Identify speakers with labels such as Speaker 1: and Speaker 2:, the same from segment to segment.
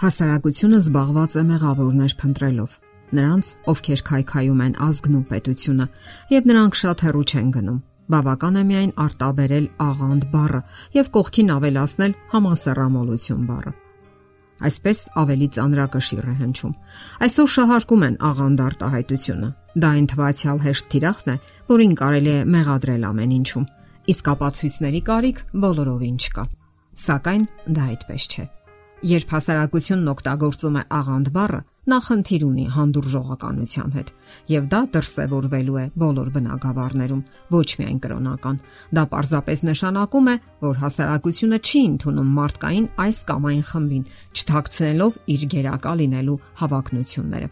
Speaker 1: Հասարակությունը զբաղված է մեղավորներ փնտրելով։ Նրանց, ովքեր քայքայում են ազգն ու պետությունը, եւ նրանք շատ հեռու չեն գնում։ Բավական է միայն արտաբերել աղանդ բառը եւ կողքին ավելացնել համասեռամոլություն բառը։ Այսպես ավելի ծանրակշիռ է հնչում։ Այսօր շահարկում են աղանդ արտահայտությունը։ Դա այն թվացial հեշտ թիրախն է, որին կարելի է մեղադրել ամեն ինչում։ Իսկ ապացույցների կարիք բոլորովին չկա։ Սակայն դա այդպես չէ։ Երբ հասարակությունն օգտագործում է աղանդ բառը, նա խնդիր ունի հանդուրժողականության հետ, եւ դա դրսևորվելու է բոլոր բնակավարներում, ոչ միայն կրոնական։ Դա պարզապես նշանակում է, որ հասարակությունը չի ընդունում մարդկային այս կամ այն խմբին, չթաքցնելով իր գերակա լինելու հավակնությունները։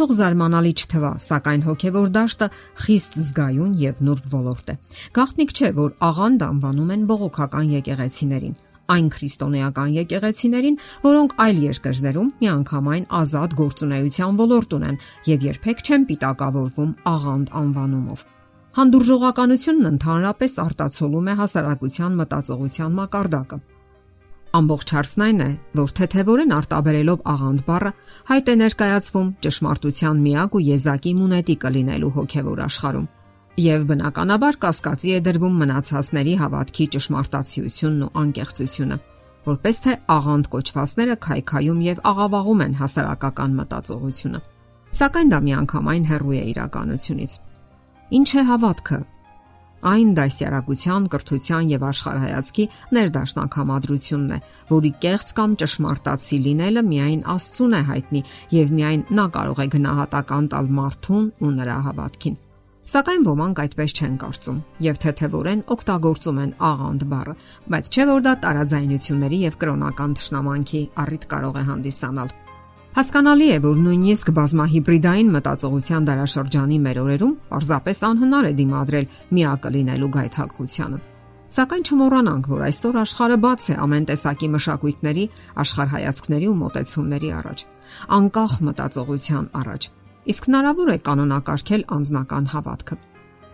Speaker 1: Թող զարմանալի չթվա, սակայն հոգևոր դաշտը խիստ զգայուն եւ նուրբ ոլորտ է։ Գաղտնիք չէ, որ աղանդ անվանում են բողոքական եկեղեցիներին այն քրիստոնեական եկեղեցիներին, որոնք այլ երկրներում միանգամայն ազատ գործունեության ոլորտ ունեն եւ երբեք չեն պիտակավորվում աղանդ անվանումով։ Հանդուրժողականությունն ընդհանրապես արտացոլում է հասարակության մտածողության մակարդակը։ Ամբողջ հարցն այն է, որ թեթևորեն արտաբերելով աղանդ բառը հայտ է ներկայացվում ճշմարտության միակ ու եզակի մունետի կլինելու հոգևոր աշխարհում եւ բնականաբար կասկածի է դրվում մնացածների հավատքի ճշմարտացիությունն ու անկեղծությունը որպես թե աղանդ կոչվածները քայքայում եւ աղավաղում են հասարակական մտածողությունը սակայն դա միանգամայն հեռու է իրականությունից ինչ է հավատքը? Այն դասյարակության, կրթության եւ աշխարհայացքի ներդաշնակ համադրությունն է, որի կեղծ կամ ճշմարտացի լինելը միայն Աստծուն է հայտնի եւ միայն նա կարող է գնահատական տալ մարդուն ու նրա հավատքին։ Սակայն ոմանք այդպես չեն կարծում եւ թեթևորեն օգտագործում են աղանդ բառը, բայց չէ որ դա տարաձայնությունների եւ կրոնական ճշնամանքի առիթ կարող է հանդիսանալ։ Հասկանալի է, որ նույնիսկ բազմահիբրիդային մտածողության դարաշրջանի մեր օրերում պարզապես անհնար է դիմադրել միակը լինելու գայթակղությանը։ Սակայն չմոռանանք, որ այսօր աշխարհը բաց է ամեն տեսակի մշակույթների, աշխարհայացքների ու մոտեցումների առաջ, անկախ մտածողության առաջ Իսկ հնարավոր է կանոնակարգել անznական հավատքը։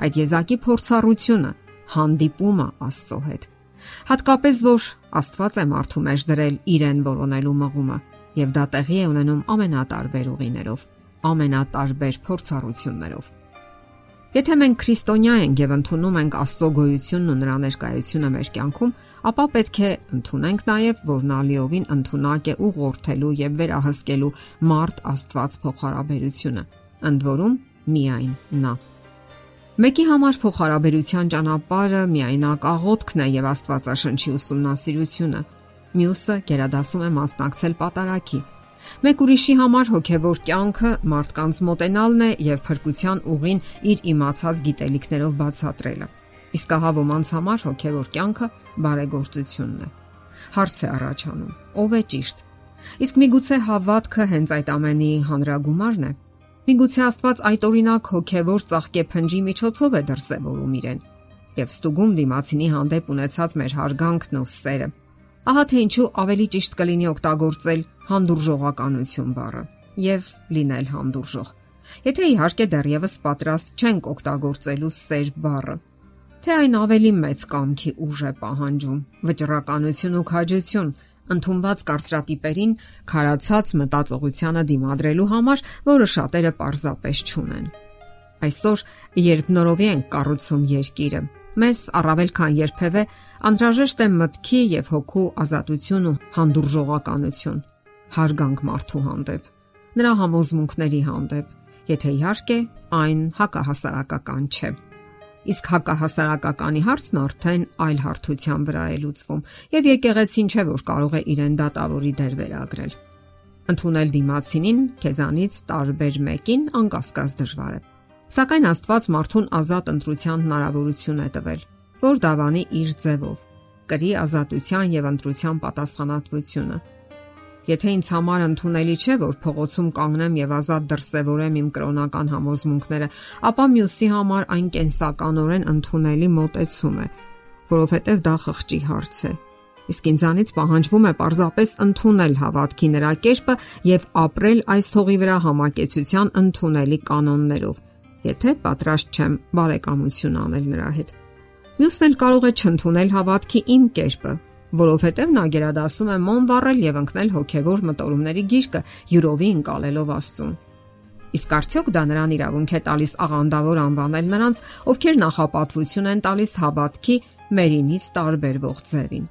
Speaker 1: Այդ եզակի փորձառությունը, հանդիպումը Աստծո հետ։ Հատկապես որ Աստված է մարդու մեջ դրել իրեն որոնելու մղումը, եւ դա տեղի է ունենում ամենատարբեր ուղիներով, ամենատարբեր փորձառություններով։ Եթե մենք քրիստոնյա ենք եւ ընդունում ենք Աստծո գոյությունն ու նրա ներկայությունը մեր կյանքում, ապա պետք է ընդունենք նաև, որ նա լիովին ընդունակ է ուղղորդելու եւ վերահսկելու մարդ Աստված փոխհարաբերությունը։ Ընդ որում միայն նա։ Մեկի համար փոխհարաբերության ճանապարհը միայնակ աղոթքն է եւ Աստվածաշնչի ուսումնասիրությունը։ Մյուսը գերադասում է մասնակցել պատարակի։ Մեկ ուրիշի համար հոգևոր կյանքը մարդկանց մոտենալն է եւ փրկության ուղին իր իմացած գիտելիքներով բացատրելը։ Իսկ ահա ոմանց համար հոգևոր կյանքը բարեգործությունն է։ Հարց է առաջանում. ով է ճիշտ։ Իսկ միգուցե հավատքը հենց այդ ամենի հանրագումարն է։ Միգուցե Աստված այդ օրինակ հոգևոր ծաղկե փնջի միջոցով է դրսևորում իրեն եւ ստուգում դիմացինի հանդեպ ունեցած մեր հարգանքն ու սերը։ Ահա թե ինչու ավելի ճիշտ կլինի օգտագործել հանդուրժողականություն բառը եւ լինել հանդուրժող։ Եթե իհարկե դեռևս պատրաստ չենք օգտագործելու սեր բառը, թե այն ավելի մեծ կամքի ուժ է պահանջում, վճռականություն ու քաջություն, ընդունված կարծրատիպերին քարացած մտածողությանը դիմադրելու համար, որը շատերը պարզապես չունեն։ Այսօր, երբ նորովի են կառուցում երկիրը, մեզ առավել քան երբևէ անհրաժեշտ է մտքի եւ հոգու ազատություն ու հանդուրժողականություն, հարգանք մարդու հանդեպ, նրա համոզմունքների հանդեպ, եթե իհարկե այն հակահասարակական չէ։ Իսկ հակահասարակականի հարցն արդեն այլ հարթության վրա է լուծվում, եւ եկեղեցին չէ որ կարող է իրեն դատավորի դեր վերագրել։ Ընթունել դիմացինին քեզանից տարբեր մեկին անկասկած դժվար է։ Սակայն Աստված մարդուն ազատ ընտրության հնարավորություն է տվել, որ դավանի իր ձևով կրի ազատության եւ ընտրության պատասխանատվությունը Եթե ինձ համար ընդունելի չէ, որ փողոցում կանգնեմ եւ ազատ դրսևորեմ իմ կրոնական համոզմունքները, ապա մյուսի համար այն կենսականորեն ընդունելի մոտեցում է, որովհետեւ դա խղճի հարց է։ Իսկ ինձանից պահանջվում է պարզապես ընդունել հավատքի նրա կերպը եւ ապրել այս հողի վրա համակեցության ընդունելի կանոններով, եթե պատրաստ չեմ բարեկամություն անել նրա հետ։ Մյուսն էլ կարող է չընդունել հավատքի իմ կերպը, որովհետև նա գերադասում է մոն վառել եւ ընկնել հոգեվոր մտորումների գիրկը յուրովի ընկալելով Աստծուն։ Իսկ արդյոք դա նրան իրավունք է տալիս աղանդավոր անվանել նրանց, ովքեր նախապատվություն են տալիս հավատքի մերինից տարբերվող ձևին։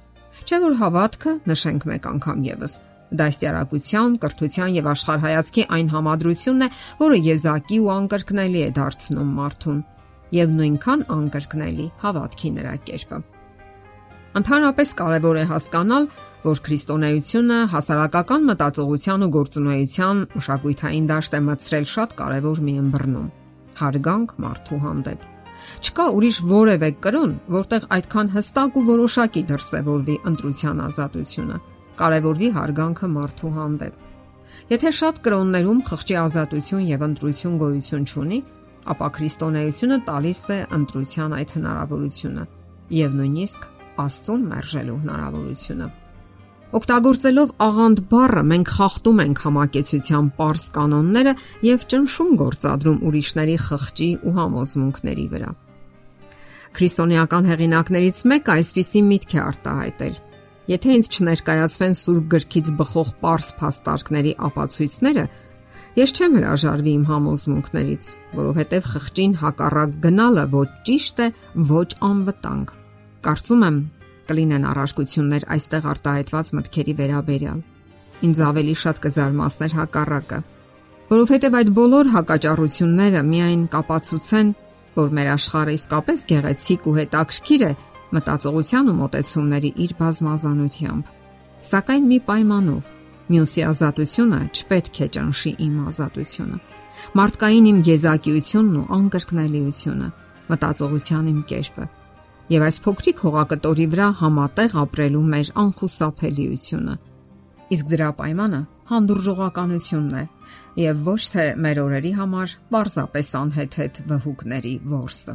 Speaker 1: Չէ՞ որ հավատքը նշենք մեկ անգամ եւս դաստիարակության, կրթության եւ աշխարհայացքի այն համադրությունն է, որը եզակի ու անկրկնելի է դարձնում մարդուն եւ նույնքան անկրկնելի հավատքի նրա կերպը։ Ընդհանրապես կարևոր է հասկանալ, որ քրիստոնեությունը հասարակական մտածողության ու գործունեության մշակութային դաշտ է մցրել շատ կարևոր մի ըմբռնում՝ հարգանք մարդու հանդեպ։ Չկա ուրիշ որևէ կրոն, որտեղ այդքան հստակ ու որոշակի դրսևորվի ընտրության ազատությունը կարևորվի հարգանքը մարդու հանդեպ։ Եթե շատ կրոններում խղճի ազատություն եւ ընտրություն գոյություն չունի, ապա քրիստոնեությունը տալիս է ընտրության այդ հնարավորությունը եւ նույնիսկ Աստծուն մերժելու հնարավորությունը։ Օգտագործելով աղանդ բառը մենք խախտում ենք համակեցության པարս կանոնները եւ ճնշում գործադրում ուրիշների խղճի ու համոզմունքների վրա։ Քրիստոնեական հեղինակներից մեկը այսպիսի միտք է արտահայտել. Եթե ինձ չներկայացվեն սուրբ գրքից բխող པարս փաստարկների ապացույցները, ես չեմ հրաժարվի իմ համոզմունքներից, որովհետև խղճին հակառակ գնալը ոչ ճիշտ է, ոչ անվտանգ։ Կարծում եմ, կլինեն առարկություններ այստեղ արտահայտված մտքերի վերաբերյալ։ Ինձ ավելի շատ կզարմացներ հակառակը, որովհետև այդ բոլոր հակաճառությունները միայն կապացուցեն, որ մեր աշխարհը իսկապես գեղեցիկ ու հետաքրքիր է մտածողության ու մտածումների իր բազմազանությամբ։ Սակայն մի պայմանով՝ մյուսի ազատությունը չպետք է ճնշի իմ ազատությունը։ Մարդկային իմ եզակիությունն ու անկրկնելիությունը, մտածողության իմ կերպը եւ այս փոքրիկ հողակտորի վրա համատեղ ապրելու մեր անխուսափելիությունը։ Իսկ դրա պայմանը հանդուրժողականությունն է եւ ոչ թե մեր օրերի համար պարզապես անհեթեթ վհուկների ворսը։